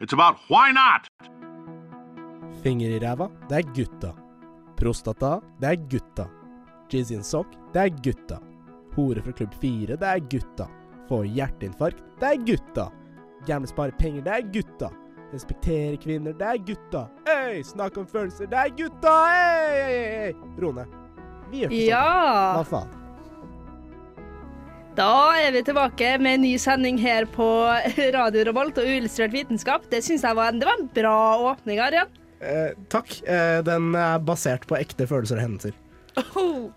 it's about why not. Finger i ræva, det er gutta. Prostata, det er gutta. Jizz in sock, det er gutta. Hore fra klubb 4, det er gutta. Få hjerteinfarkt, det er gutta. Gamle spare penger, det er gutta. Respektere kvinner, det er gutta. Øy, snakk om følelser, det er gutta! Hei, hei, hei. Rone, vi gjør ikke sånn. Ja, Hva faen? Da er vi tilbake med en ny sending her på Radio Revolt og Uillustrert vitenskap. Det syns jeg var en, det var en bra åpning, Arian. Eh, takk. Eh, den er basert på ekte følelser og hendelser.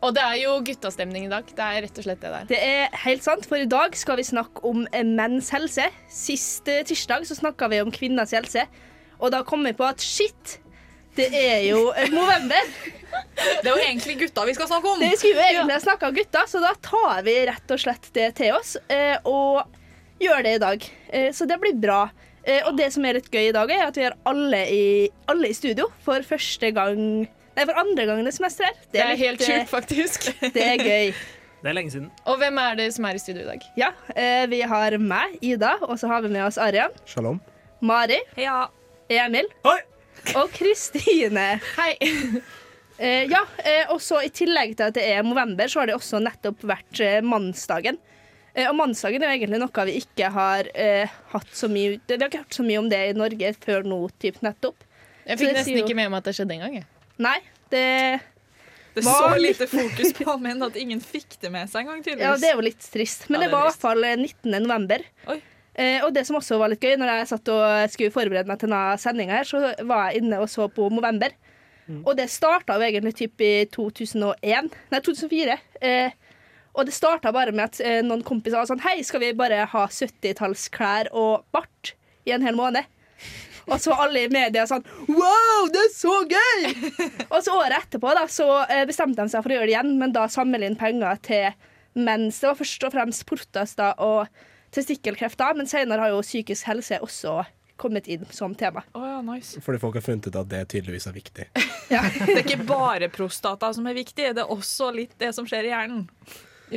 Og det er jo guttastemning i dag. Det er rett og slett det der. Det er helt sant, for i dag skal vi snakke om menns helse. Sist eh, tirsdag så snakka vi om kvinners helse, og da kom vi på at shit, det er jo november. Det er jo egentlig gutta vi skal snakke om. Det skulle jo egentlig ha snakka om gutta, så da tar vi rett og slett det til oss eh, og gjør det i dag. Eh, så det blir bra. Eh, og det som er litt gøy i dag, er at vi har alle i, alle i studio for første gang Nei, for andre gangen det semesteret. Det, Det er litt, helt sjukt, faktisk. Det er gøy. Det er lenge siden. Og hvem er det som er i studio i dag? Ja, eh, vi har meg, Ida, og så har vi med oss Arian, Shalom. Mari, Ja. Emil Oi! Og Kristine. Hei. Eh, ja, eh, og så I tillegg til at det er november, så har det også nettopp vært eh, mannsdagen. Eh, og mannsdagen er egentlig noe vi ikke har eh, hatt så mye det, Vi har ikke hørt så mye om det i Norge før nå, typ nettopp. Jeg fikk nesten jo- ikke med meg at det skjedde engang. Nei, det, Det var så lite fokus på menn at ingen fikk det med seg engang, ja, det er jo litt trist. Men Ja, det det var i hvert fall eh, 19. november. Oi. Eh, og det som også var litt gøy, når jeg satt og skulle forberede meg til denne sendinga, så var jeg inne og så på Movember. Og det starta jo egentlig typ i 2001, nei 2004. Eh, og det starta bare med at eh, noen kompiser var sånn Hei, skal vi bare ha 70-tallsklær og bart i en hel måned? Og så var alle i media sånn Wow, det er så gøy! og så året etterpå da, så eh, bestemte de seg for å gjøre det igjen, men da samle inn penger til mens det var først og fremst portaster og testikkelkreft, da, men senere har jo psykisk helse også kommet inn som tema. Oh, ja, nice. Fordi folk har funnet ut at det tydeligvis er viktig. Ja. Det er ikke bare prostata som er viktig, det er også litt det som skjer i hjernen.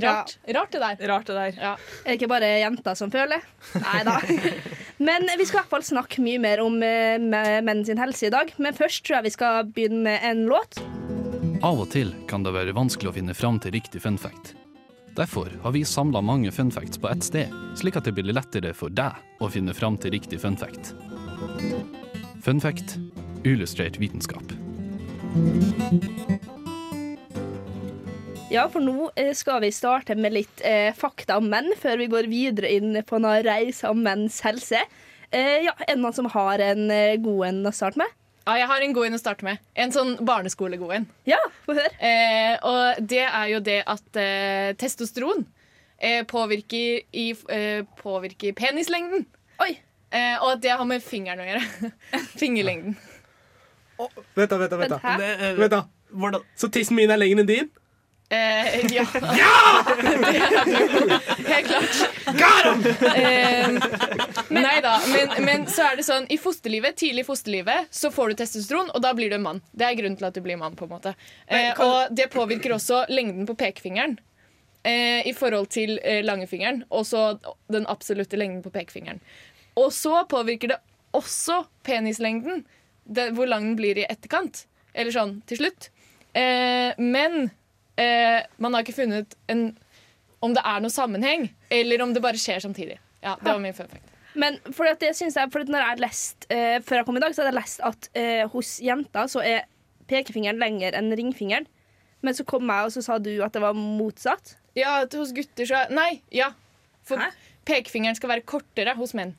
Rart. Rart det der. Rart det der. Ja. Er det ikke bare jenter som føler? Nei da. Men vi skal i hvert fall snakke mye mer om eh, menn sin helse i dag. Men først tror jeg vi skal begynne med en låt. Av og til kan det være vanskelig å finne fram til riktig fun fact. Derfor har vi samla mange funfacts på ett sted, slik at det blir lettere for deg å finne fram til riktig funfact. Funfact illustrert vitenskap. Ja, for nå eh, skal vi starte med litt eh, fakta om menn, før vi går videre inn på en reise om menns helse. Eh, ja, Er det noen som har en eh, god en å starte med? Ja, jeg har en god en å starte med. En sånn barneskolegod en. Ja, få høre. Eh, og det er jo det at eh, testosteron eh, påvirker, i, eh, påvirker penislengden. Oi. Eh, og at det har med fingeren å gjøre. Fingerlengden. Vent da, vent da, vent da. Vent da. hvordan Så tissen min er lengre enn din? Eh, ja! ja! Helt klart. Eh, nei da, men, men så er det sånn i fosterlivet, tidlig i fosterlivet så får du testosteron, og da blir du en mann. Det er grunnen til at du blir mann. på en måte eh, Og det påvirker også lengden på pekefingeren. Eh, I forhold til eh, langefingeren, og så den absolutte lengden på pekefingeren. Og så påvirker det også penislengden, det, hvor lang den blir i etterkant. Eller sånn til slutt. Eh, men eh, man har ikke funnet en, om det er noe sammenheng, eller om det bare skjer samtidig. Ja, Det var min fun fact. Men for at det synes jeg, for at når jeg har lest eh, Før jeg kom i dag, så hadde jeg lest at eh, hos jenter så er pekefingeren lenger enn ringfingeren. Men så kom jeg, og så sa du at det var motsatt. Ja, at hos gutter så Nei, ja. For Hæ? pekefingeren skal være kortere hos menn.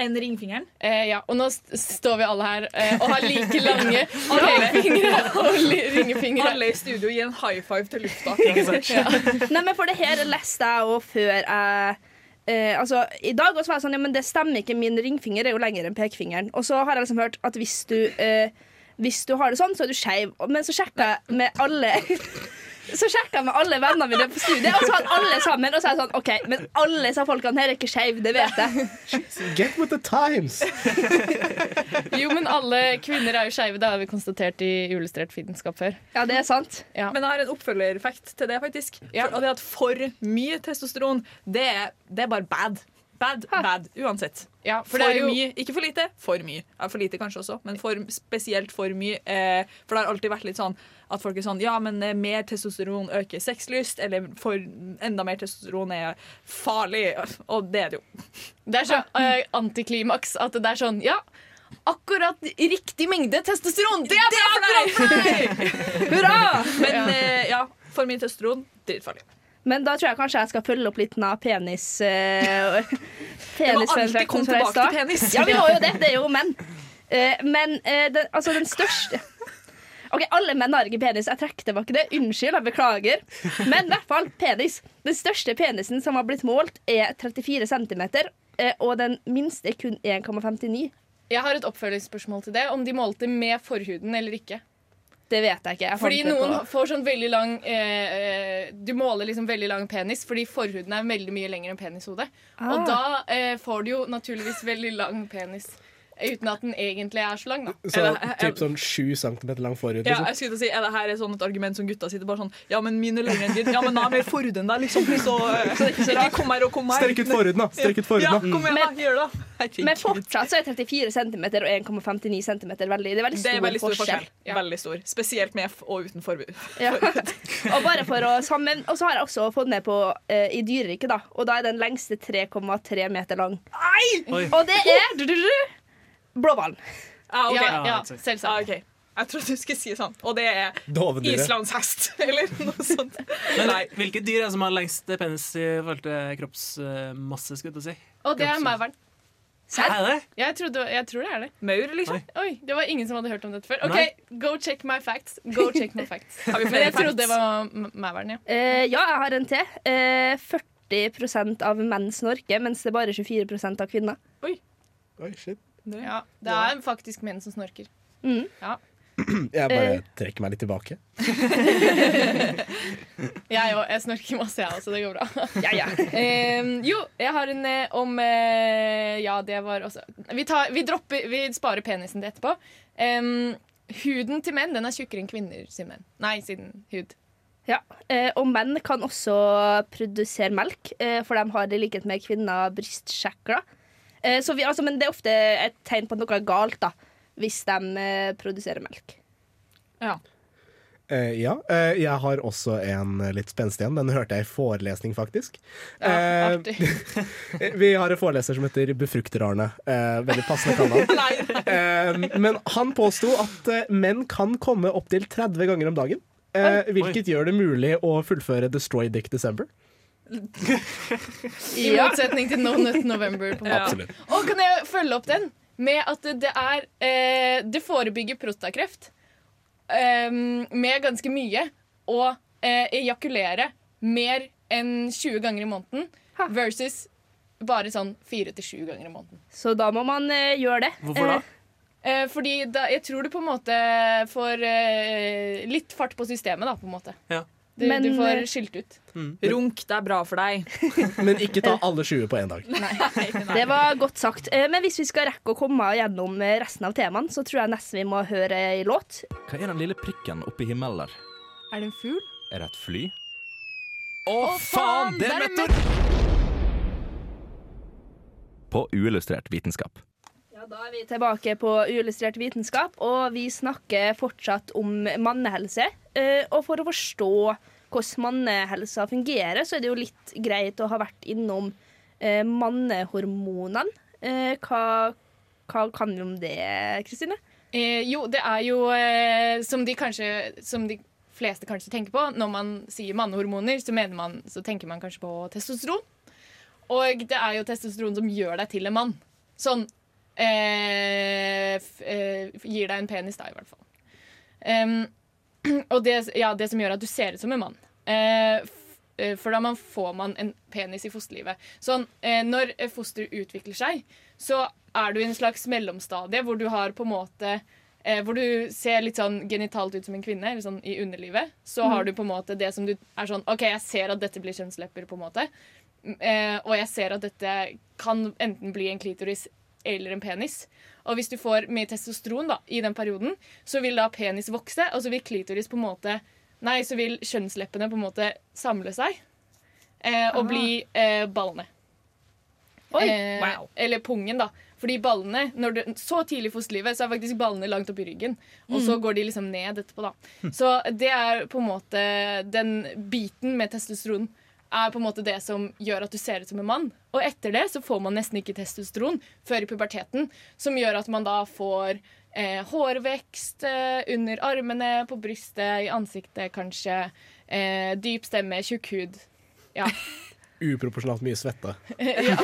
Enn ringfingeren. Eh, ja, Og nå st står vi alle her eh, og har like lange pekefingre og li- ringefingre. Alle i studio gir en high five til lufta. ja. Nei, men for det her leste jeg òg før jeg eh, altså, I dag også var jeg sånn, ja, men det stemmer ikke, min ringfinger er jo lenger enn pekefingeren. Og så har jeg liksom hørt at hvis du, eh, hvis du har det sånn, så er du skeiv. Men så sjekka jeg med alle Så sjekka jeg med alle vennene mine på studiet, og så hadde alle sammen. Og så er jeg sånn, OK, men alle disse folkene her er ikke skeive, det vet jeg. Get with the times! Jo, men alle kvinner er jo skeive. Det har vi konstatert i Uillustrert vitenskap før. Ja, det er sant. Ja. Men jeg har en oppfølgereffekt til det, faktisk. For, og det at for mye testosteron, det er, det er bare bad. Bad, bad, uansett. Ja, For, for jo mye, ikke for lite, for mye. Ja, for lite kanskje også, men for, spesielt for mye. Eh, for det har alltid vært litt sånn at folk er sånn Ja, men eh, mer testosteron øker sexlyst, eller for enda mer testosteron er farlig. Og det er det jo. Det er så eh, antiklimaks at det er sånn Ja, akkurat riktig mengde testosteron! Det er bra for deg! Hurra! Men eh, ja, for mye testosteron, dritfarlig. Men da tror jeg kanskje jeg skal følge opp litt av penis... Uh, Vi må alltid komme tilbake til penis. Ja, vi må jo det. Det er jo menn. Uh, men uh, den, altså den største Ok, Alle menn har ikke penis. Jeg trekker tilbake det. Unnskyld, jeg beklager. Men i hvert fall penis. Den største penisen som har blitt målt, er 34 cm. Og den minste er kun 1,59. Jeg har et oppfølgingsspørsmål til det. Om de målte med forhuden eller ikke. Det vet jeg ikke. Jeg Fordi på- noen får sånn veldig lang eh, eh, Du måler liksom veldig lang penis fordi forhuden er veldig mye lenger enn penishodet. Ah. Og da eh, får du jo naturligvis veldig lang penis. Eh, Uten at den egentlig er så lang, da. Så Er det- typ sånn sju centimeter lang forhud. Ja, Liksom. jeg skulle si, Er det her et sånn et argument som gutta sitter bare sånn Ja, men mine er lenger enn din. Ja, men da er mer forhud enn deg, liksom. Så, så ikke kom her og kom her. Strekk ut forhuden, da! Strekk ut Ja, forhuden, da. kom igjen, da. Gjør det, da. Men fortsatt så er 34 cm og 1,59 cm veldig, det er veldig stor, Det er veldig stor forskjell. forskjell. Veldig stor. Spesielt med F og uten forbud. Ja. Og bare for å sammen Og så har jeg også fått ned på uh, i dyreriket, da. Og da er den lengste 3,3 meter lang. Oi. Og det er du, du, du, blåhvalen. Ah, okay. Ja, Ja, ja, selvsagt. Ah, okay. Jeg trodde du skulle si sånn. Og det er Dovendyret. islandshest, eller noe sånt. Men Nei. hvilket dyr er det som har lengst penis i forhold til kroppsmasse? skulle jeg si? Og det er mauren. Er det? Jeg, trodde- jeg tror det er det. Maur, liksom. Oi. Oi, Det var ingen som hadde hørt om dette før. OK, Nei. go check my facts. Go check my facts. Men jeg trodde det var m- mauren, ja. Uh, ja, jeg har en til. Uh, 40% av menn snorker, mens det er bare 24% av kvinner. Oi, shit. Ja. Det er faktisk menn som snorker. Mm. Jeg bare trekker meg litt tilbake. Jeg òg. Jeg snorker masse, jeg også. Det går bra. Ja, ja. Um, jo, jeg har en eh, om eh, Ja, det var også Vi, tar, vi, dropper, vi sparer penisen til etterpå. Um, huden til menn den er tjukkere enn kvinner sin menn. Nei, sin hud. ja. Eh, og menn kan også produsere melk, eh, for de har i likhet med kvinner brystkjekler. Eh, så vi, altså, men det er ofte et tegn på at noe er galt, da, hvis de eh, produserer melk. Ja. Uh, ja, Uh, jeg har også en litt spenstig en. Den hørte jeg i forelesning, faktisk. Ja, uh. Vi har en foreleser som heter Befrukter-Arne. Eh, veldig passende kallenavn. uh, men han påsto at menn kan komme opptil 30 ganger om dagen. Eh, hvilket gjør det mulig å fullføre Destroy Dick December. I motsetning til No Nut November. På en måte. Absolutt. Og kan jeg følge opp den med at det er eh, Det forebygger prostakreft eh, med ganske mye. Og eh, ejakulere mer enn 20 ganger i måneden versus bare sånn 4-7 ganger i måneden. Så da må man eh, gjøre det. Hvorfor da? Eh, Eh, fordi da, jeg tror du på en måte får eh, litt fart på systemet, da, på en måte. Ja. Du, Men, du får skylt skilt ut. Runk, det er bra for deg. Men ikke ta alle 20 på én dag. Det var godt sagt. Eh, Men hvis vi skal rekke å komme gjennom eh, resten av temaene, så tror jeg nesten vi må høre ei låt. Hva er den lille prikken oppe i himmelen der? Er det en fugl? Er det et fly? Å, faen! det er meteor! På uillustrert vitenskap. Da er vi tilbake på uillustrert vitenskap, og vi snakker fortsatt om mannehelse. Eh, Og for å forstå hvordan mannehelsa fungerer, så er det jo litt greit å ha vært innom eh, mannehormonene. Eh, Hva, hva kan vi om det, Kristine? Eh, jo, det er jo eh, som de kanskje Som de fleste kanskje tenker på når man sier mannehormoner, så, mener man, så tenker man kanskje på testosteron. Og det er jo testosteron som gjør deg til en mann. Sånn Gir deg en penis, da, i hvert fall. Um, og det, ja, det som gjør at du ser ut som en mann. Eh, eh, for da man får man en penis i fosterlivet. Sånn, eh, Når foster utvikler seg, så er du i en slags mellomstadie hvor du har på en måte eh, Hvor du ser litt sånn genitalt ut som en kvinne, eller sånn i underlivet. Så har du på en måte det som du er sånn OK, jeg ser at dette blir kjønnslepper, på en måte. Mm, Eh, og jeg ser at dette kan enten bli en klitoris eller en penis. Og hvis du får mye testosteron da, i den perioden, så vil da penis vokse, og så vil klitoris på en måte Nei, så vil kjønnsleppene på en måte samle seg eh, og bli eh, ballene. Oi, Eh, wow. Eller pungen, da. Fordi ballene, når du, Så tidlig i fosterlivet så er faktisk ballene langt opp i ryggen. Og så går de liksom ned etterpå, da. Så det er på en måte Den biten med testosteron er på en måte det som gjør at du ser ut som en mann. Og etter det så får man nesten ikke testosteron før i puberteten, som gjør at man da får eh, hårvekst eh, under armene, på brystet, i ansiktet kanskje. Eh, dyp stemme, tjukk hud. Ja. Uproporsjonalt mye svette. ja,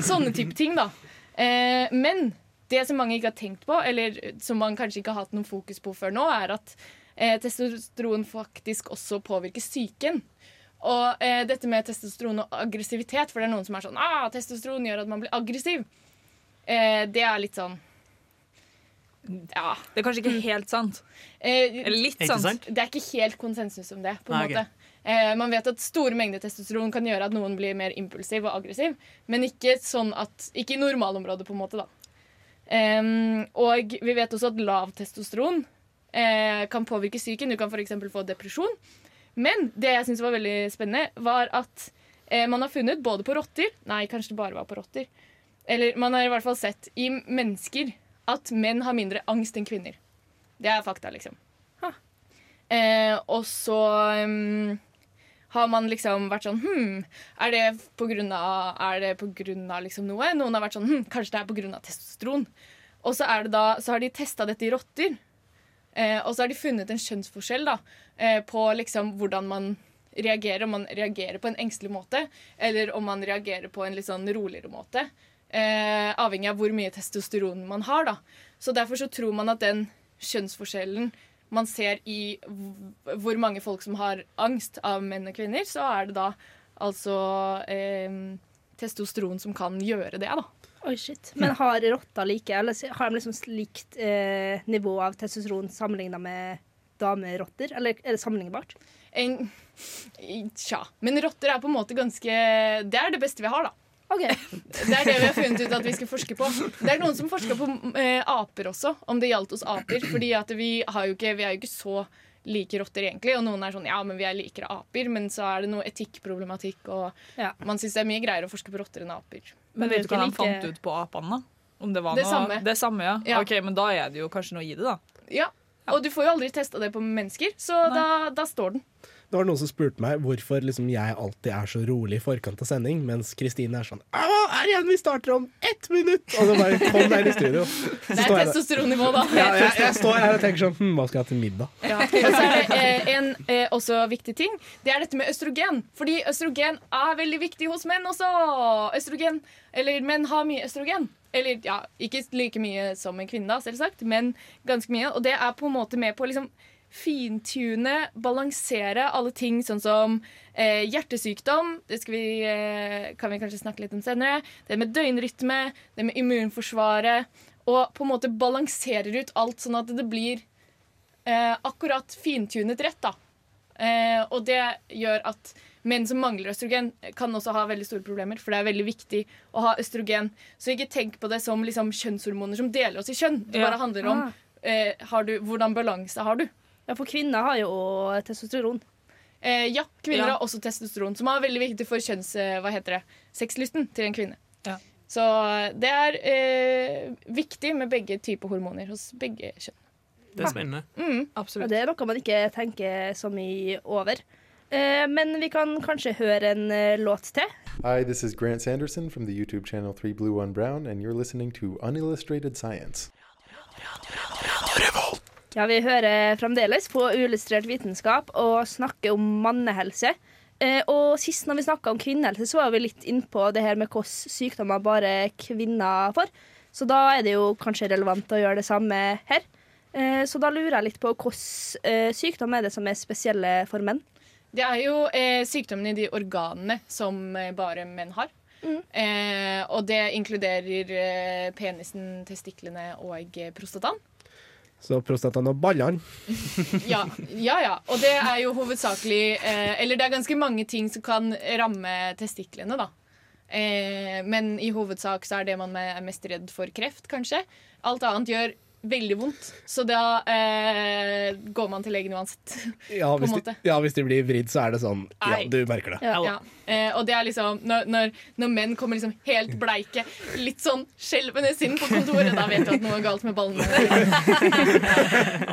sånne type ting, da. Eh, men det som mange ikke har tenkt på, eller som man kanskje ikke har hatt noen fokus på før nå, er at eh, testosteron faktisk også påvirker psyken. Og eh, dette med testosteron og aggressivitet, for det er noen som er sånn ah, testosteron gjør at man blir aggressiv. Eh, det er litt sånn Ja. Det er kanskje ikke helt sant. Eh, litt sant. sant? det er ikke helt konsensus om det. på en ah, okay. måte. Eh, man vet at store mengder testosteron kan gjøre at noen blir mer impulsiv og aggressiv, men ikke sånn at, ikke i normalområdet, på en måte. da. Em, og vi vet også at lav testosteron eh, kan påvirke psyken. Du kan f.eks. få depresjon. Men det jeg syns var veldig spennende, var at eh, man har funnet både på rotter Nei, kanskje det bare var på rotter. Eller man har i hvert fall sett i mennesker at menn har mindre angst enn kvinner. Det er fakta, liksom. Eh, og så um, har man liksom vært sånn Hm, er det på grunn av, er det på grunn av liksom noe? Noen har vært sånn Hm, kanskje det er på grunn av testosteron. Og så, er det da, så har de testa dette i rotter. Eh, og så har de funnet en kjønnsforskjell da, eh, på liksom hvordan man reagerer. Om man reagerer på en engstelig måte, eller om man reagerer på en litt sånn roligere måte. Eh, avhengig av hvor mye testosteron man har. da. Så derfor så tror man at den kjønnsforskjellen man ser i hvor mange folk som har angst av menn og kvinner, så er det da altså eh, testosteron som kan gjøre det, da. Oi, shit. Men har rotter like, eller har de liksom likt eh, nivå av testosteron sammenligna med damerotter? Eller er det sammenlignbart? En, tja. Men rotter er på en måte ganske Det er det beste vi har, da. OK. Det er det vi har funnet ut at vi skal forske på. Det er noen som forsker på eh, aper også, om det gjaldt hos aper. Fordi vi, har jo ikke, vi er jo ikke så like rotter, egentlig. Og noen er sånn ja, men vi er likere aper. Men så er det noe etikkproblematikk, og Ja. man syns det er mye greiere å forske på rotter enn aper. Men vet du hva han like- fant ut på apene, da? Om det var Det noe samme. Det samme, ja. Ja. Ok, Men da er det jo kanskje noe i det, da. Ja, Og du får jo aldri testa det på mennesker, så da, da står den. Det var noen som spurte meg hvorfor liksom jeg alltid er så rolig i forkant av sending, mens Kristine er sånn Hva er igjen? Vi starter om ett minutt! Og så bare kom deg inn i studio. Så Det er testosteronnivå, da. Ja, jeg, jeg står her og tenker sånn hm, Hva skal jeg ha til middag? Ja. Og så er det eh, en eh, også viktig ting. Det er dette med østrogen. Fordi østrogen er veldig viktig hos menn også. Østrogen, eller Menn har mye østrogen. Eller ja, ikke like mye som en kvinne, da, selvsagt, men ganske mye. Og det er på en måte med på liksom fintune, balansere alle ting sånn som eh, hjertesykdom. Det skal vi, eh, kan vi kanskje snakke litt om senere. Det med døgnrytme, det med immunforsvaret. Og på en måte balanserer ut alt sånn at det blir eh, akkurat fintunet rett. da. Eh, og det gjør at menn som mangler østrogen, kan også ha veldig store problemer. For det er veldig viktig å ha østrogen. Så ikke tenk på det som liksom, kjønnshormoner som deler oss i kjønn. Det bare handler om Ah. eh, har du, hvordan balanse har du. Ja, for kvinner har jo testosteron. Eh, ja, kvinner Ja. har også testosteron, som er veldig viktig for kjønns... eh, hva heter det? Sexlysten til en kvinne. Ja. Så eh, det er eh, viktig med begge typer hormoner hos begge kjønn. Det er spennende. Mm. Ja, Absolutt. det er noe man ikke tenker så mye over. Eh, men vi kan kanskje høre en eh, låt til. Hi, this is Grant Sanderson from the YouTube channel 3 Blue 1 Brown, and you're listening to Unillustrated Science. Ja, Vi hører fremdeles på Uillustrert vitenskap og snakker om mannehelse. Eh, og Sist når vi snakka om kvinnehelse, så var vi litt innpå det her med hvilke sykdommer bare kvinner får. Så da er det jo kanskje relevant å gjøre det samme her. Eh, så da lurer jeg litt på hvilken eh, sykdom er det som er spesielle for menn? Det er jo eh, sykdommen i de organene som bare menn har. Eh, og det inkluderer penisen, testiklene og prostataen. Så prostataen og ballene. Ja, ja, ja. Og det er jo hovedsakelig eh, Eller det er ganske mange ting som kan ramme testiklene, da. Eh, men i hovedsak så er det man er mest redd for kreft, kanskje. Alt annet gjør veldig vondt, så da eh, går man til legen uansett. Ja, hvis de, ja, hvis de blir vridd, så er det sånn Ja, du merker det. Ja. Eh, og det er liksom når, når, når menn kommer liksom helt bleike, litt sånn skjelvende inn på kontoret, da vet du at noe er galt med ballene.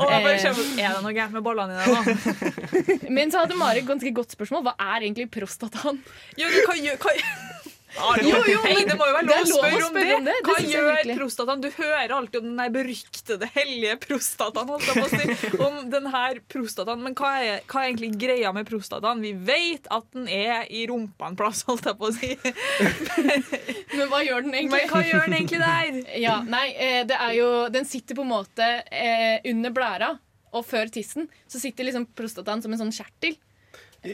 Eh. Er det noe gærent med ballene dine? da? Men så hadde Mari et ganske godt spørsmål. Hva er egentlig prostataen? Jo, du, hva hva, Jo, jo, men det må jo være lov, lov å spørre om det. om det. Hva det gjør prostataen? Du hører alltid om den der beryktede, hellige prostataen. Holdt. Om den her prostataen. Men hva er, hva er egentlig greia med prostataen? Vi vet at den er i rumpa en plass, holdt jeg på å si. Men hva gjør den egentlig? Men hva gjør den egentlig der? Ja, nei, eh, det er jo Den sitter på en måte eh, under blæra, og før tissen så sitter liksom prostataen som en sånn kjertel.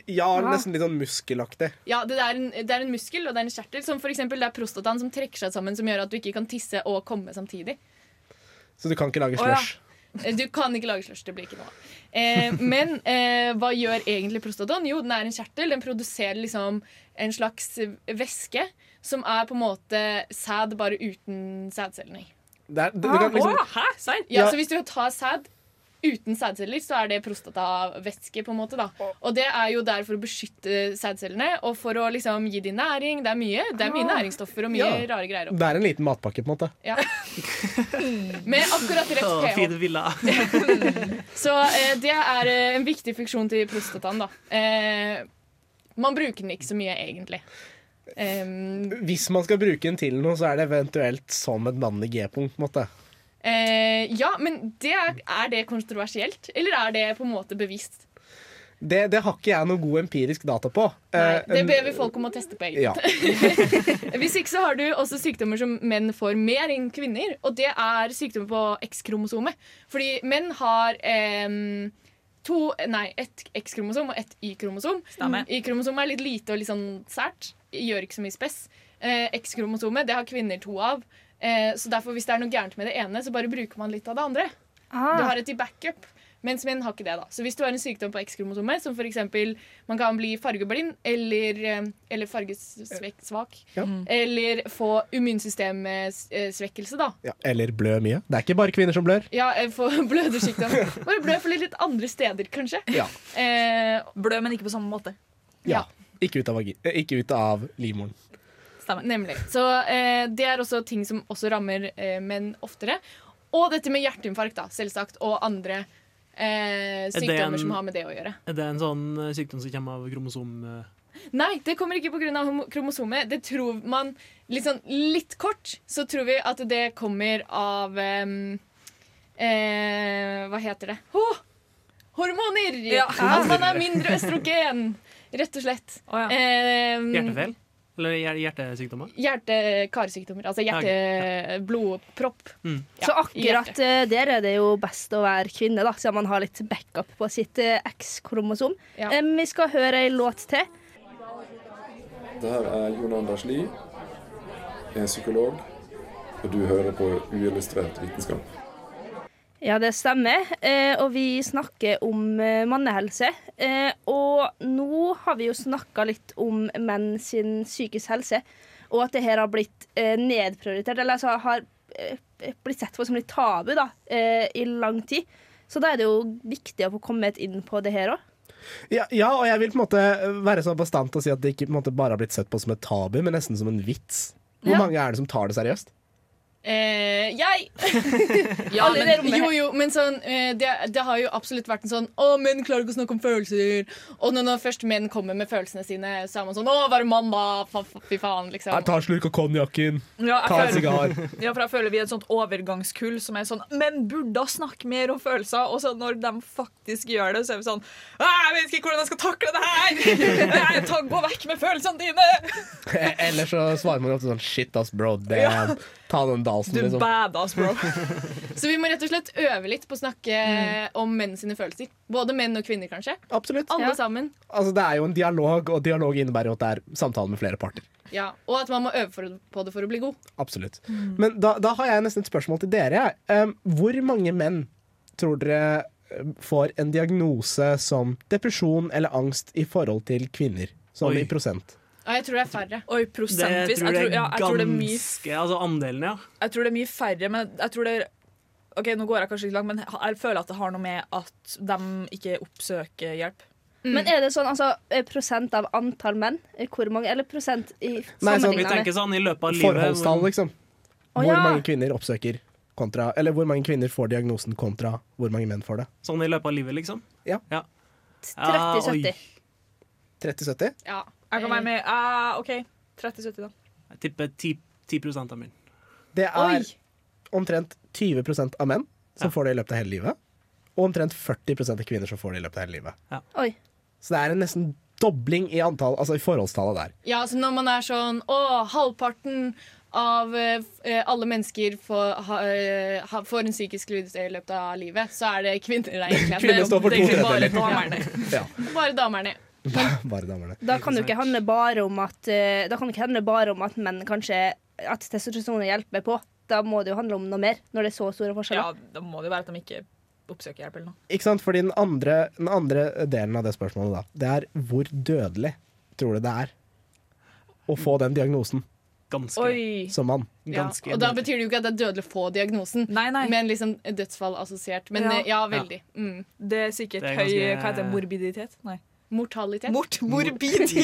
Ja, nesten litt sånn muskelaktig. Ja, det er, en, det er en muskel og det er en kjertel. Som for eksempel det er prostataen som trekker seg sammen, som gjør at du ikke kan tisse og komme samtidig. Så du kan ikke lage ja. slush. Eh, Du kan ikke lage slush. Det blir ikke noe av. Eh, men eh, hva gjør egentlig prostataen? Jo, den er en kjertel. Den produserer liksom en slags væske som er på en måte sæd, bare uten sædcellene i. Det du, du kan liksom, Hæ? Serr? Ja, Ja. Så hvis du tar sæd uten sædceller, så er det prostatavæske. på en måte da Og det er jo der for å beskytte sædcellene og for å liksom gi dem næring. Det er mye, det er mye næringsstoffer og mye Ja. rare greier. Opp. det er en liten matpakke, på en måte. Ja. Med akkurat rett Å, pH. fine villa. Så eh, det er eh, en viktig funksjon til prostataen. da eh, Man bruker den ikke så mye, egentlig. Um, Hvis man skal bruke den til noe, så er det eventuelt som et i G-punkt. på en måte. Eh, ja, men det er, er det kontroversielt? Eller er det på en måte bevisst? Det, det har ikke jeg noe god empirisk data på. Nei, Eh, det ber vi folk om å teste på egentlig Ja. Hvis ikke så har du også sykdommer som menn får mer enn kvinner, og det er sykdommer på X-kromosomet. Fordi menn har eh, to, nei, ett X-kromosom og ett Y-kromosom. Y-kromosomet er litt lite og litt sånn sært. Gjør ikke så mye spess. Eh, X-kromosomet det har kvinner to av. Eh, så derfor hvis det er noe gærent med det ene, så bare bruker man litt av det andre. Du har et i backup. Mens menn har ikke det. da Så hvis du har en sykdom på X-kromosomet, som f.eks. man kan bli fargeblind eller, eh, eller fargesvak, Ja. eller få immunsystemsvekkelse, da. Ja, eller blø mye. Det er ikke bare kvinner som blør. Ja, eh, få blødersykdom. Bare blø for litt andre steder, kanskje. Ja. Eh, Blø, men ikke på samme måte. ja. Ikke ut av, eh, ikke ut av livmoren. Stemmer. Nemlig. Så eh, det er også ting som også rammer eh, menn oftere. Og dette med hjerteinfarkt, da, selvsagt, og andre eh, sykdommer en- som har med det å gjøre. Er det en sånn eh, sykdom som kommer av kromosom... eh, Nei, det kommer ikke pga. kromosomet. Det tror man litt sånn litt kort, så tror vi at det kommer av em, eh, Hva heter det? Oh! hormoner! Ja. At man er mindre østrogen, rett og slett. Oh, ja. Em, Hjertefeil? Eller hjertesykdommer? Hjerte-karsykdommer. Altså hjerte-blodpropp. Mm. Så akkurat hjerte. der er det jo best å være kvinne, da, siden man har litt backup på sitt eh, X-kromosom. Ja. Um, vi skal høre ei låt til. Det her er Jon Anders Lie, er psykolog, og du hører på uillustrert vitenskap. Ja, det stemmer. Eh, og vi snakker om eh, mannehelse. Eh, og nå har vi jo snakka litt om menn sin psykisk helse, og at det her har blitt nedprioritert, eller altså har blitt sett på som litt tabu da, eh, i lang tid. Så da er det jo viktig å få kommet inn på det her òg. Ja, ja, og jeg vil på en måte være så bastant og si at det ikke måte bare har blitt sett på som et tabu, men nesten som en vits. Hvor Ja. mange er det som tar det seriøst? Eh, jeg! Ja, men, jo, jo, men sånn, eh, det, det har jo absolutt vært en sånn Å, menn klarer ikke å snakke om følelser. Og når, når først menn kommer med følelsene sine, så er man sånn Å, være mann, da! Fa- fa- Fy faen, liksom. Jeg tar en slurk av konjakken, ja, ta en sigar. ja, for jeg føler vi er et sånt overgangskull som er sånn Menn burde snakke mer om følelser. Og så når de faktisk gjør det, så er vi sånn Jeg vet ikke hvordan jeg skal takle det her! Jeg Ta, gå vekk med følelsene dine! Eller så svarer man ofte sånn Shit ass, bro. Damn. Ta den dalsen, Du liksom. badass, bro. Så vi må rett og slett øve litt på å snakke om menn sine følelser. Både menn og kvinner, kanskje. Absolutt. Alle Ja. sammen. Altså, det er jo en dialog, og dialog innebærer jo at det er samtale med flere parter. Ja. Og at man må øve for, på det for å bli god. Absolutt. Men da, da har jeg nesten et spørsmål til dere. Um, hvor mange menn tror dere får en diagnose som depresjon eller angst i forhold til kvinner? Sånn Oi. i prosent. Ja, jeg tror det er færre. Oi, Det prosentvis. tror Jeg jeg tror, ja, jeg det er mye ganske Altså andelen, ja. Jeg tror det er mye færre, men jeg tror det er Ok, Nå går jeg kanskje litt langt, men jeg føler at det har noe med at de ikke oppsøker hjelp. Men er det sånn altså, eh, prosent av antall menn? Eh, Hvor mange? Eller prosent i sånn, Vi tenker sånn i løpet av livet Forholdstall, liksom. Hvor ja. mange kvinner oppsøker kontra Eller hvor mange kvinner får diagnosen kontra hvor mange menn får det? Sånn i løpet av livet, liksom. Ja. Ja, 30-70. 30-70? Ja. Jeg kan være med ah, OK, 30-70, da. Jeg tipper 10, 10 av menn. Det er Oi! omtrent 20 av menn som Ja. får det i løpet av hele livet. Og omtrent 40 av kvinner som får det i løpet av hele livet. Oi. Så det er en nesten dobling i antall, altså i forholdstallet der. Ja, så når man er sånn Å, halvparten av eh, eh, alle mennesker får, ha, eh, ha, får en psykisk lidelse i løpet av livet, så er det kvinner det er egentlig. Kvinner står for to tredjedeler. bare damerne. Ja, Bare damerne. Bare damene. Da kan det ikke handle bare om at eh, Da kan det ikke handle bare om at menn kanskje At testosteron hjelper på. Da må det jo handle om noe mer, når det er så store forskjeller. Ja, da må det jo være at de ikke oppsøker hjelp eller noe. Ikke sant? Fordi den andre, den andre delen av det spørsmålet da, det er hvor dødelig tror du det er å få den diagnosen Ganske. Oi! som mann? Ja. Og da betyr det jo ikke at det er dødelig å få diagnosen, Nei, nei. men liksom dødsfall assosiert. Men Ja. eh, ja, veldig. Mm. Det er sikkert Det er høy Hva heter det? Morbiditet? Nei. Mortalitet. Mort morbiditet!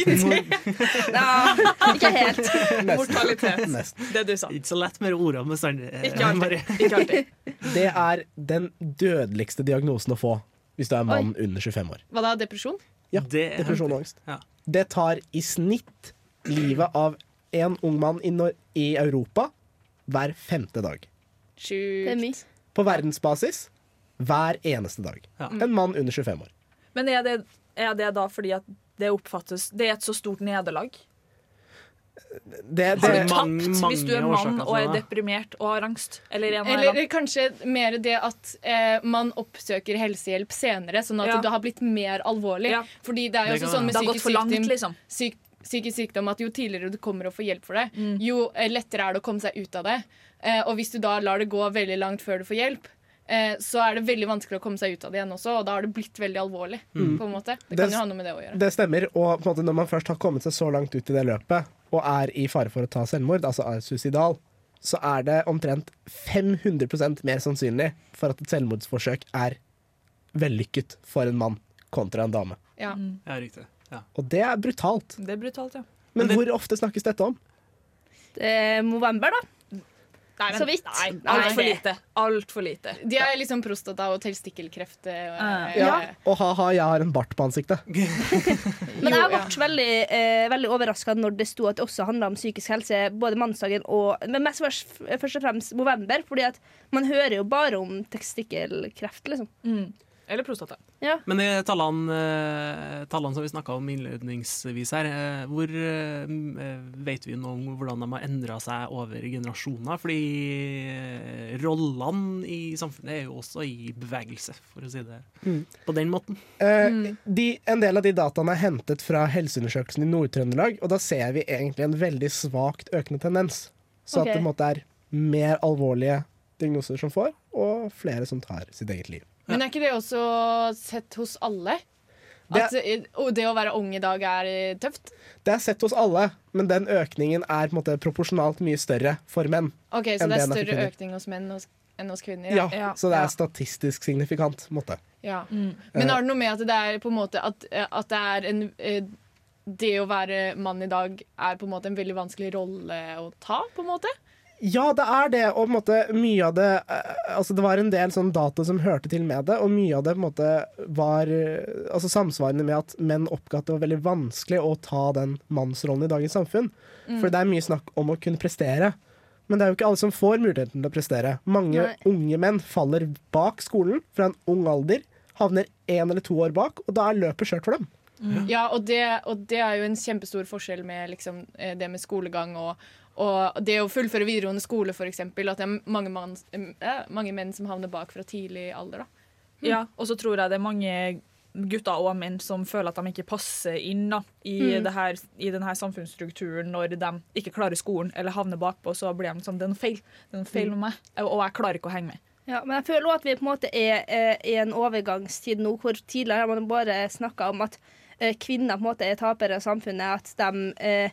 Ikke helt. Mortalitet. Det du sa. Ikke så lett med ordene med Ikke alltid. Ikke alltid. Det er den dødeligste diagnosen å få hvis du er mann under 25 år. Hva da? Depresjon? Ja, Det er depresjon og angst. Ja. Det tar i snitt livet av en ung mann i, Europa hver femte dag. Sjukt. På verdensbasis hver eneste dag. Ja. En mann under 25 år. Men er det, er det da fordi at det oppfattes Det er et så stort nederlag? Det, Har du mange- tapt hvis du er mann og er deprimert og har angst? Eller Eller kanskje mer det at eh, man oppsøker helsehjelp senere, sånn at Ja. det har blitt mer alvorlig. Ja. Fordi det er jo også sånn med Det psykisk langt, sykdom, liksom. syk, psykisk sykdom at jo tidligere du kommer og får hjelp for det, Mm. jo lettere er det å komme seg ut av det. Eh, og hvis du da lar det gå veldig langt før du får hjelp, så er det veldig vanskelig å komme seg ut av det igjen også, og da har det blitt veldig alvorlig. Mm. på en måte. Det Det- kan jo ha noe med det å gjøre. det stemmer. Og på en måte, når man først har kommet seg så langt ut i det løpet og er i fare for å ta selvmord, altså er suicidal, så er det omtrent 500% mer sannsynlig for at et selvmordsforsøk er vellykket for en mann kontra en dame. Ja. Ja, riktig. Ja. Og det er brutalt. Det er brutalt, ja. Men Men det- hvor ofte snakkes dette om? Det er november, da. Nei, Så vidt. Nei. Altfor lite. Altfor lite. De er liksom prostata- og testikkelkreft. Og, uh. eh, Ja. Og ha-ha, jeg har en bart på ansiktet. Men jeg ble ja. veldig, eh, veldig overraska når det sto at det også handla om psykisk helse, både mannsdagen og Men mest først, først og fremst november, fordi at man hører jo bare om testikkelkreft, liksom. Mm. Eller prostata. Men de tallene, eh, tallene som vi snakka om innledningsvis her, eh, hvor eh, vet vi noe om hvordan de har endra seg over generasjoner? Fordi rollene i samfunnet er jo også i bevegelse, for å si det Mm. på den måten. Eh, de, en del av de dataene er hentet fra Helseundersøkelsen i Nord-Trøndelag, og da ser vi egentlig en veldig svakt økende tendens. Så okay. at det på en måte er mer alvorlige diagnoser som får, og flere som tar sitt eget liv. Men er ikke det også sett hos alle? At eh, det å være ung i dag er eh, tøft? Det er sett hos alle, men den økningen er på en måte proporsjonalt mye større for menn. Ok, Så det er større økning hos menn enn hos kvinner? Ja, Ja. Så det Ja. er statistisk signifikant. måte. Ja. Mm. Men har det noe med at det er på en måte at, at det er en eh, Det å være mann i dag er på en måte en veldig vanskelig rolle å ta, på en måte? Ja, det er det, og måte mye av det eh, Altså Det var en del sånn data som hørte til med det, og mye av det måte var eh, altså samsvarende med at menn oppga at det var veldig vanskelig å ta den mannsrollen i dagens samfunn. For det er mye snakk om å kunne prestere. Men det er jo ikke alle som får muligheten til å prestere. Mange Nei. unge menn faller bak skolen fra en ung alder, havner én eller to år bak, og da er løpet kjørt for dem. Ja, og det, og det er jo en kjempestor forskjell med liksom, eh, det med skolegang og, og det å fullføre videregående skole, f.eks. At det er mange, mann, eh, mange menn som havner bak fra tidlig alder. da. Ja, og så tror jeg det er mange gutter og menn som føler at de ikke passer inn da, i, Mm. det her, i denne samfunnsstrukturen når de ikke klarer skolen eller havner bakpå. Så blir de sånn Det er noe feil, det er noe feil med meg, og jeg klarer ikke å henge med. Ja, men jeg føler også at vi på en måte er i en overgangstid nå, hvor tidligere har man bare snakka om at eh, kvinner på en måte er tapere i samfunnet. At de, eh,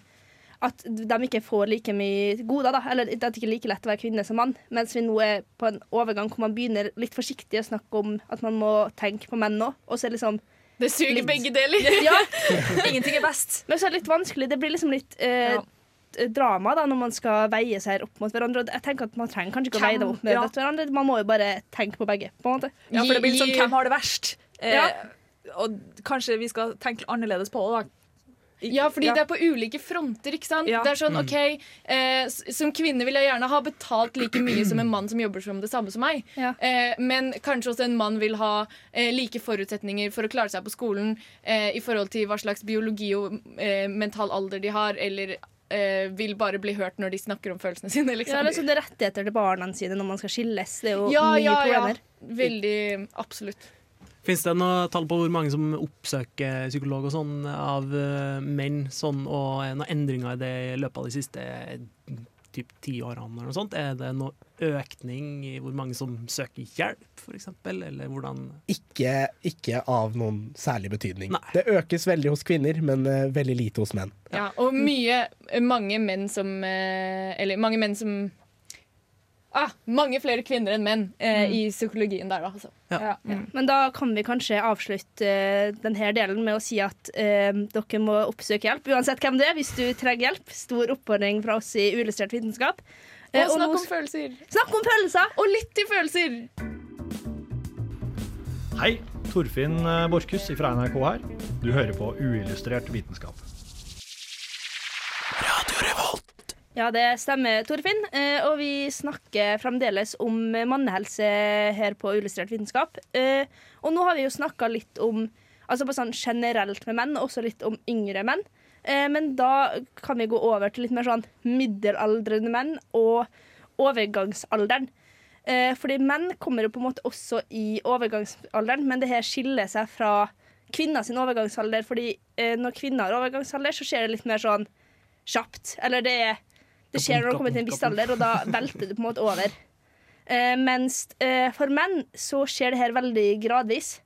at de ikke får like mye goder, da. Eller at det ikke er like lett å være kvinne som mann. Mens vi nå er på en overgang hvor man begynner litt forsiktig å snakke om at man må tenke på menn òg. Og så er det liksom Det suger Litt- begge deler. Ja, Ingenting er best. men så er det litt vanskelig. Det blir liksom litt eh, Ja. drama da når man skal veie seg opp mot hverandre. Og jeg tenker at Man trenger kanskje ikke å veie det opp med ja. hverandre. Man må jo bare tenke på begge. på en måte Ja, for det blir sånn hvem har det verst? Eh, Ja. Og kanskje vi skal tenke annerledes på det, da. Ja, fordi ja. det er på ulike fronter. ikke sant? Ja. Det er sånn, ok, eh, Som kvinne vil jeg gjerne ha betalt like mye som en mann som jobber som det samme som meg. Ja. Eh, men kanskje også en mann vil ha eh, like forutsetninger for å klare seg på skolen eh, i forhold til hva slags biologi og eh, mental alder de har, eller eh, vil bare bli hørt når de snakker om følelsene sine. Ja, liksom. så det er rettigheter til barna sine når man skal skilles. Det er jo ja, mye ja, ja. problemer. Veldig Absolutt. Fins det noe tall på hvor mange som oppsøker psykolog og sånn av eh, menn, sånn, og er noen endringer i det i løpet av de siste typ ti årene? eller noe sånt? Er det noe økning i hvor mange som søker hjelp, f.eks.? Eller hvordan Ikke, ikke av noen særlig betydning. Nei. Det økes veldig hos kvinner, men uh, veldig lite hos menn. Ja, og mye Mange menn som uh, Eller mange menn som Ah, mange flere kvinner enn menn eh, i psykologien der, da. Altså. Ja. Men da kan vi kanskje avslutte eh, denne delen med å si at eh, dere må oppsøke hjelp, uansett hvem du er, hvis du trenger hjelp. Stor oppfordring fra oss i Uillustrert vitenskap. Eh, Og snakk nå- om følelser. snakk om følelser! Og litt til følelser. Hei, Torfinn eh, Borchhus fra NRK her. Du hører på Uillustrert vitenskap. Ja, det stemmer, Torfinn. Eh, og vi snakker fremdeles om mannehelse her på Illustrert vitenskap. Eh, og nå har vi jo snakka litt om Altså på sånn generelt med menn, og også litt om yngre menn. Eh, men da kan vi gå over til litt mer sånn middelaldrende menn og overgangsalderen. Fordi menn kommer jo på en måte også i overgangsalderen, men det her skiller seg fra kvinners overgangsalder. Fordi når kvinner har overgangsalder, så skjer det litt mer sånn kjapt. Eller det, er- det skjer når du kommer til en viss alder, og da velter det på en måte over. Uh, mens uh, for menn så skjer det her veldig gradvis.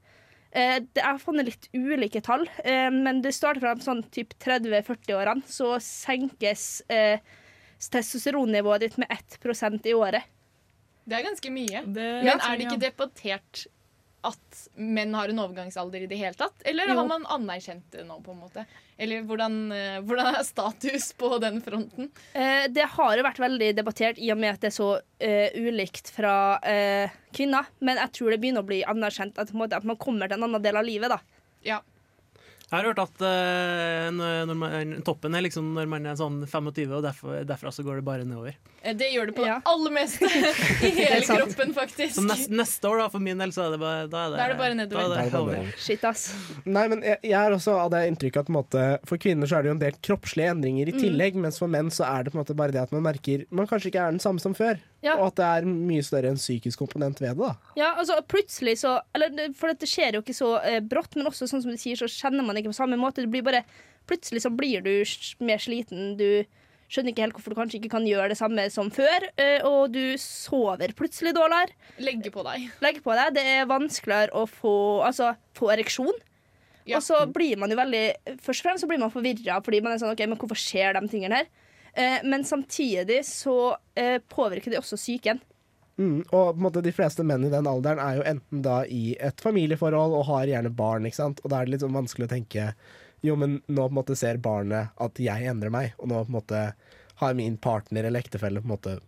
Uh, det er funnet litt ulike tall, eh, men det starter fra sånn typ 30-40-årene. Så senkes eh, testosteronnivået ditt med 1% i året. Det er ganske mye. Det, Men er det ikke debattert at menn har en overgangsalder i det hele tatt? Eller Jo. har man anerkjent det nå, på en måte? Eller hvordan, eh, hvordan er status på den fronten? Eh, det har jo vært veldig debattert i og med at det er så eh, ulikt fra eh, kvinner. Men jeg tror det begynner å bli anerkjent at, måte, at man kommer til en annen del av livet. da. Ja. Jeg har hørt at uh, når man, toppen er liksom når man er sånn 25, og derfor, derfra så går det bare nedover. Eh, Det gjør det på Ja. det aller meste i hele kroppen, faktisk. Så neste, neste år, da, for min del, så er det bare Da er det, Da er det bare nedover. Da er er det over. Shit, ass. Nei, men jeg, jeg er også av det inntrykket at på en måte, for kvinner så er det jo en del kroppslige endringer i tillegg, mens for menn så er det på en måte bare det at man merker man kanskje ikke er den samme som før. Ja. Og at det er mye større enn psykisk komponent ved det. da. Ja, altså plutselig så Eller for dette skjer jo ikke så eh, brått, men også sånn som du sier, så kjenner man ikke på samme måte. Det blir bare Plutselig så blir du mer sliten. Du skjønner ikke helt hvorfor du kanskje ikke kan gjøre det samme som før, eh, og du sover plutselig dårligere. Legger på deg. Legger på deg. Det er vanskeligere å få, altså, få ereksjon. Ja. Og så blir man jo veldig Først og fremst så blir man forvirra fordi man er sånn OK, men hvorfor skjer de tingene her? Eh, men samtidig så eh, påvirker det også psyken. Mm, og måte de fleste menn i den alderen er jo enten da i et familieforhold og har gjerne barn, ikke sant? og da er det litt sånn vanskelig å tenke jo, men nå på en måte ser barnet at jeg endrer meg, og nå på en måte har min partner eller ektefelle på en måte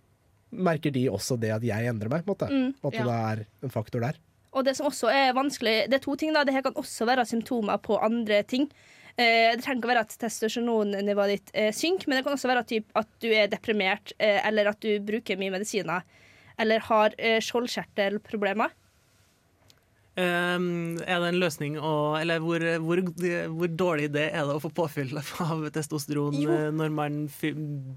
Merker de også det at jeg endrer meg, på en måte? Mm, at ja. det er en faktor der. Og det som også er vanskelig, det er to ting. da Det her kan også være symptomer på andre ting. Eh, det trenger ikke å være at testosteronnivået ditt eh, synker, men det kan også være typ, at du er deprimert, eh, eller at du bruker mye medisiner, eller har skjoldkjertelproblemer. Um, er det en løsning å Eller hvor, hvor, hvor dårlig idé er det å få påfyll av testosteron Jo. når man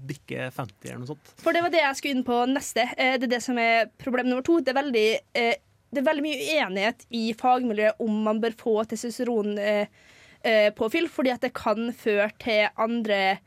bikker 50 eller noe sånt? For det var det jeg skulle inn på neste. Det er det som er problem nummer to. Det er veldig, det er veldig mye uenighet i fagmiljøet om man bør få testosteronpåfyll, eh, påfyll, fordi at det kan føre til andre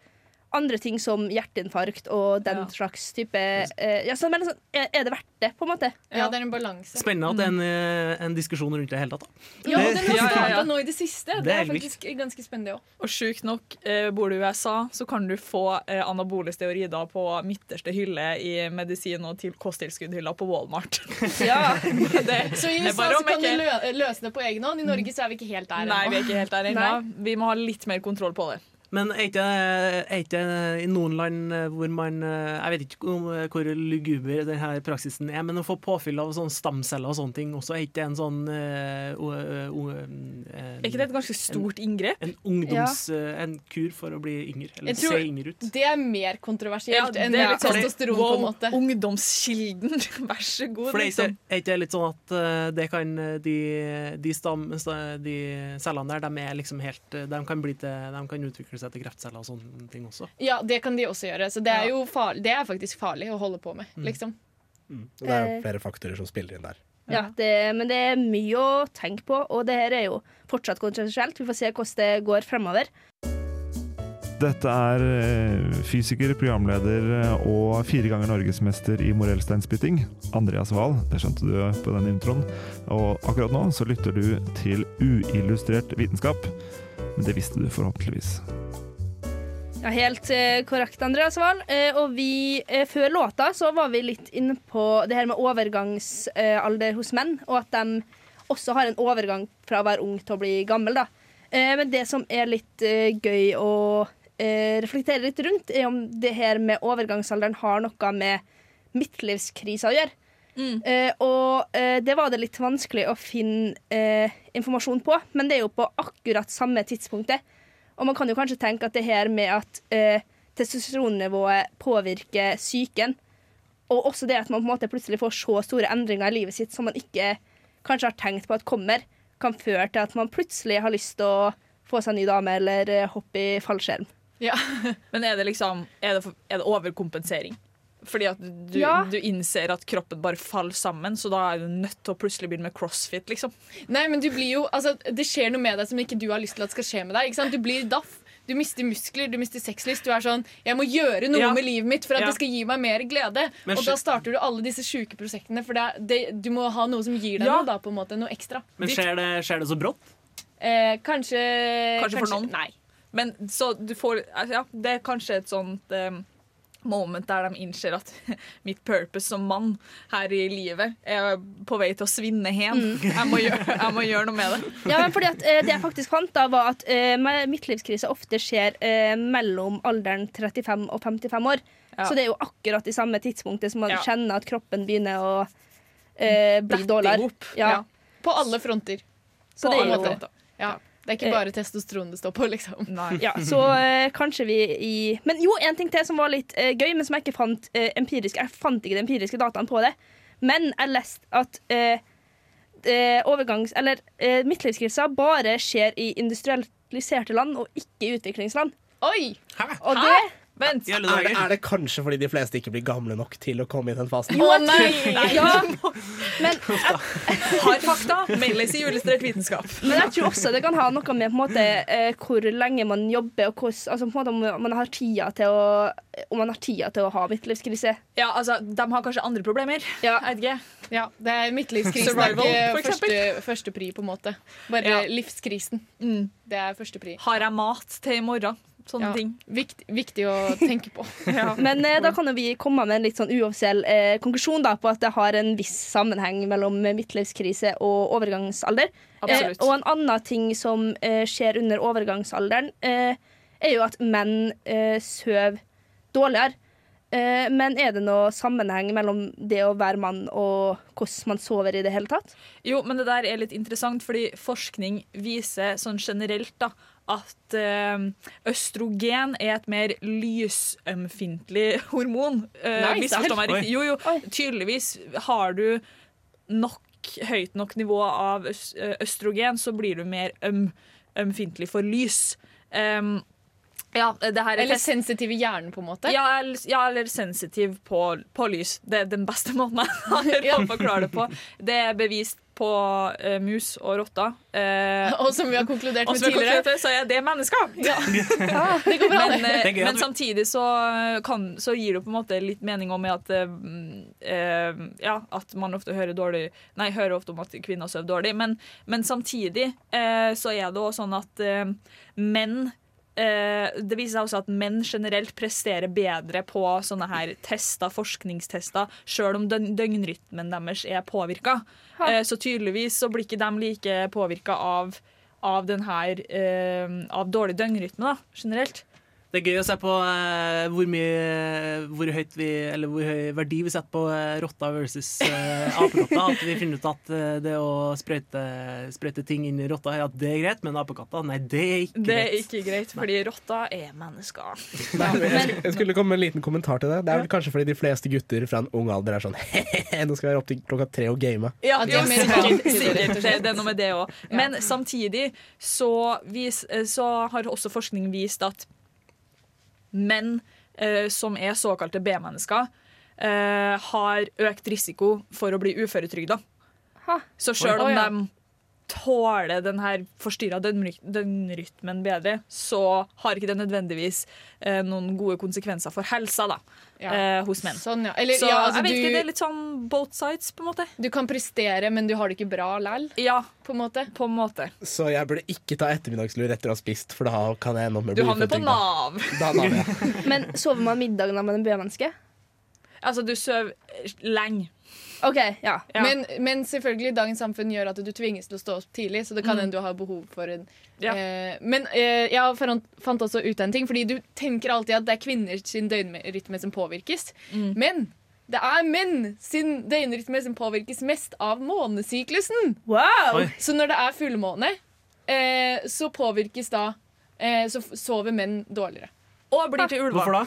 andre ting som hjerteinfarkt og den slags type eh, ja, så, men, sånn, er, det verdt det, på en måte? Ja, det er en balanse. Spennende at det er en, eh, en diskusjon rundt det i hele tatt. da. Ja, det den har Ja, ja, starta ja. nå i det siste. Det Det er er faktisk ganske spennende òg. Og sjukt nok, eh, bor du i USA, så kan du få eh, anabole steorider på midterste hylle i medisin- og til kosttilskuddhylla på Walmart. Ja. det, Så i USA så kan du ikke- lø løse det på egen hånd. I Norge så er vi ikke helt der Nei, vi er ikke helt der ennå. Vi må ha litt mer kontroll på det. Men er ikke, er ikke i noen land eh, hvor man eh, Jeg vet ikke eh, hvor luguber denne praksisen er, men å få påfyll av sånne stamceller og sånne ting også, er ikke det en sånn uh, uh, eh, Er ikke det et ganske stort inngrep? En ungdoms... eh, En kur for å bli yngre, eller se yngre ut. Det er mer kontroversielt enn det er litt sånn, testosteron, på en måte. Ungdomskilden, vær så god. For det er liksom. er ikke det litt sånn at det kan de, de, stam, de cellene der, de er liksom helt De kan, bli til, de kan utvikle seg til kreftceller og sånne ting også. Ja, det kan de også gjøre. Så det er jo farlig, det er faktisk farlig å holde på med. Mm. Liksom. Og det er jo flere faktorer som spiller inn der. Ja, det, men det er mye å tenke på, og det her er jo fortsatt kontroversielt. Vi får se hvordan det går fremover. Dette er eh, fysiker, programleder eh, og fire ganger norgesmester i morellsteinspytting, Andreas Wahl. Det skjønte du på den introen. Og akkurat nå så lytter du til uillustrert vitenskap. Men det visste du forhåpentligvis. Ja, Helt eh, korrekt, Andreas Wahl. Eh, og vi, eh, før låta så var vi litt inne på det her med overgangsalder hos menn, og at de også har en overgang fra å være ung til å bli gammel. da. Eh, men det som er litt gøy å reflektere litt rundt, er om det her med overgangsalderen har noe med midtlivskrisa å gjøre. Eh, og det var det litt vanskelig å finne eh, informasjon på, men det er jo på akkurat samme tidspunktet. Og man kan jo kanskje tenke at det her med at eh, testosteronnivået påvirker psyken, og også det at man på en måte plutselig får så store endringer i livet sitt som man ikke kanskje har tenkt på at kommer, kan føre til at man plutselig har lyst til å få seg en ny dame eller eh, hoppe i fallskjerm. Ja, Men er det liksom Er det, er det overkompensering? Fordi at du, Ja. du innser at kroppen bare faller sammen, så da er du nødt til å plutselig begynne med crossfit, liksom. Nei, men du blir jo, altså, Det skjer noe med deg som ikke du har lyst til at skal skje med deg. Ikke sant? Du blir daff. Du mister muskler, du mister sexlyst. Du er sånn Jeg må gjøre noe Ja. med livet mitt for at Ja. det skal gi meg mer glede. Men og da starter du alle disse sjuke prosjektene, for det, det, du må ha noe som gir deg Ja. noe, da, på en måte. Noe ekstra. Men skjer det, skjer det så brått? Eh, kanskje Kanskje for noen. Nei. Men så du får Ja, det er kanskje et sånt eh, moment der de innser at mitt purpose som mann her i livet er på vei til å svinne hen. Mm. Jeg, må gjøre, jeg må gjøre noe med det. Ja, men fordi at eh, Det jeg faktisk fant, da var at uh, midtlivskrise ofte skjer uh, mellom alderen 35 og 55 år. Ja. Så det er jo akkurat i samme tidspunktet som man Ja. kjenner at kroppen begynner å uh, bli Dette dårligere. Ja. Ja. På alle fronter. Så På det er alle jo fronter. Ja. Det er ikke Eh. bare testosteron det står på, liksom. ja, så eh, kanskje vi i Men jo, en ting til som var litt eh, gøy, men som jeg ikke fant eh, empirisk. Jeg fant ikke de empiriske dataene på det, men jeg leste at eh, eh, overgangs... Eller eh, midtlivskrisa bare skjer i industrialiserte land og ikke i utviklingsland. Oi! Hæ? Og det Vent! Er det, er det kanskje fordi de fleste ikke blir gamle nok til å komme i den fasen? Jo, nei, nei. Ja, men, Har fakta, meldes i Illustrert vitenskap. men jeg tror også det kan ha noe med på en måte, eh, hvor lenge man jobber, og hvordan, altså, på en måte, om man har tida til å Om man har tida til å ha midtlivskrise. Ja, altså, De har kanskje andre problemer. Ja. Jeg vet ikke. Ja, det er Midtlivskrisen er ikke første, første pri, på en måte. Bare Ja. livskrisen. Mm. Det er første pri. Har jeg mat til i morgen? Sånne Ja. ting. Vikt, viktig å tenke på. Men eh, da kan jo vi komme med en litt sånn uoffisiell eh, konklusjon da, på at det har en viss sammenheng mellom midtlivskrise og overgangsalder. Eh, og en annen ting som eh, skjer under overgangsalderen, eh, er jo at menn eh, sover dårligere. Eh, men er det noe sammenheng mellom det å være mann og hvordan man sover i det hele tatt? Jo, men det der er litt interessant, fordi forskning viser sånn generelt da, at eh, østrogen er et mer lysømfintlig hormon. Eh, Nei, misforstå meg riktig. Jo, jo, tydeligvis har du nok høyt nok nivå av eh, østrogen, så blir du mer øm, ømfintlig for lys. Um, ja, er Eller sensitiv i hjernen, på en måte. ja, eller, ja, eller sensitiv på, på lys. Det er den beste måten jeg har å forklare det på. Det er bevist på eh, mus og rotter. Eh, Og som vi har konkludert med tidligere. Konkludert, så er det mennesker. det går bra, men, eh, men samtidig så, kan, så gir det på en måte litt mening om at eh, eh, Ja, at man ofte hører dårlig Nei, hører ofte om at kvinner sover dårlig, men, men samtidig eh, så er det også sånn at eh, menn eh, det viser seg også at menn generelt presterer bedre på sånne her tester, forskningstester, sjøl om døgnrytmen deres er påvirka. Eh, så tydeligvis så blir ikke de like påvirka av, av den eh, Av dårlig døgnrytme, da, generelt. Det er gøy å se på uh, hvor mye Hvor høyt vi Eller hvor høy verdi vi setter på uh, rotta versus uh, aperotta. At vi finner ut at eh, det å sprøyte, sprøyte ting inn i rotta, ja, det er greit, men apekatta, nei, det er ikke Det er greit. ikke greit, fordi rotter er mennesker. Nei, men jeg, skulle, jeg skulle komme med en liten kommentar til det. Det er vel kanskje fordi de fleste gutter fra en ung alder er sånn Nå skal jeg være opp til klokka tre og game. Ja, det er sikkert, det er noe med det òg. Men samtidig så, vis, så har også forskning vist at menn eh, som er såkalte B-mennesker, eh, har økt risiko for å bli uføretrygda. Så sjøl om de tåler den her forstyrra døgnry- døgnrytmen bedre, så har ikke det nødvendigvis eh, noen gode konsekvenser for helsa da, Ja. eh, hos menn. Sånn, ja. Eller, Så ja, altså, jeg vet ikke, det er litt sånn both sides, på en måte. du kan prestere, men du har det ikke bra lell, Ja, på en måte. på en måte. Så jeg burde ikke ta ettermiddagslur etter å ha spist, for da kan jeg ende opp med å Du havner på. Nav. Da Nav, ja. Men sover man middagen med en B-menneske? Altså, du sover lenge. OK, ja. Ja. Men, men selvfølgelig, dagens samfunn gjør at du tvinges til å stå opp tidlig, så det kan Mm. hende du har behov for en Ja. eh, Men eh, jeg fant, fant også ut en ting, fordi du tenker alltid at det er kvinner sin døgnrytme som påvirkes. Mm. Men det er menn sin døgnrytme som påvirkes mest av månesyklusen. Wow! Så når det er fullmåne, eh, så påvirkes da eh, Så sover menn dårligere. Og blir til ulver. Hvorfor da?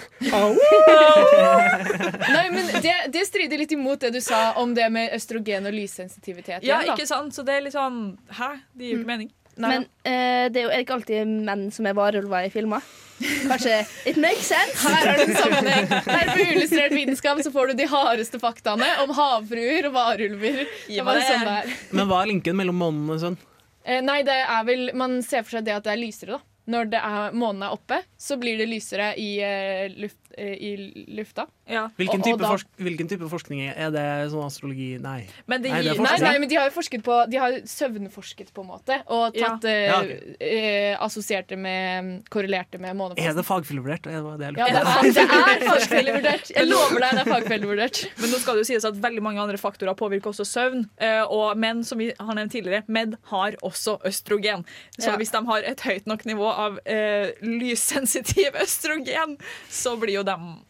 Nei, men det, det strider litt imot det du sa om det med østrogen og lyssensitivitet. Ja, ikke sant? Så det er litt sånn Hæ? Det gir jo ikke mening. Nei, Men uh, det er jo ikke alltid menn som er varulver i filmer. Kanskje it makes sense? Her er det en sammenheng. Her på Illustrert vitenskap så får du de hardeste faktaene om havfruer og varulver. Var sånn. Men hva er linken mellom månen og sånn? Uh, nei, det er vel Man ser for seg det at det er lysere, da. Når det er, månen er oppe, så blir det lysere i, eh, luft, eh, i lufta. Ja. Hvilken Og- og type, da- forsk hvilken type forskning er det? Sånn astrologi? Nei. Men de, Nei, det er Nei, nei, men de har jo forsket på De har søvnforsket, på en måte. Og tatt ja. Ja, okay. eh, assosierte med Korrelerte med Er månefasen. det fagfellevurdert? Er det det jeg Ja, det er, det er fagfellevurdert. Jeg lover deg det er fagfellevurdert. Men nå skal det jo sies at veldig mange andre faktorer påvirker også søvn. eh, Og menn, som vi har nevnt tidligere, med har også østrogen. Så Ja. hvis de har et høyt nok nivå av eh, lyssensitiv østrogen, så blir jo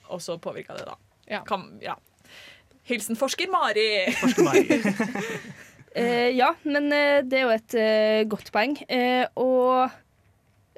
de også påvirka det, da. Ja. Kan, ja. Hilsen forsker Mari. Forsker Mari. Eh, ja, men eh, det er jo et eh, godt poeng. Eh, og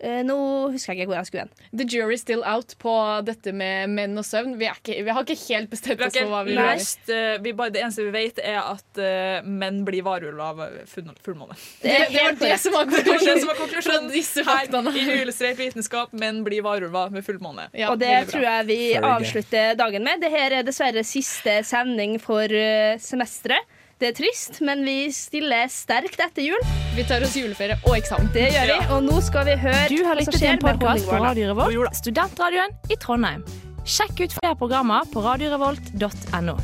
nå husker jeg ikke hvor jeg skulle hen. The jury's still out på dette med menn og søvn. Vi, er ikke, vi har ikke helt bestemt oss for hva vi vil. løst, eh, vi bare, det eneste vi vet, er at uh, menn blir varulv av fullmåne. Det, det det som var Det som var fra konklusjonen disse faktaene. i Uillustrert vitenskap. Menn blir varulver med fullmåne. Ja, og det tror jeg vi avslutter dagen med. Dette er dessverre siste sending for eh, semesteret. Det er trist, men vi stiller sterkt etter jul. Vi tar oss juleferie og eksamen. Det gjør vi. Og nå skal vi høre Du har lyttet til en podkast på. Radio Revolt, studentradioen i Trondheim. Sjekk ut flere programmer på radiorevolt.no.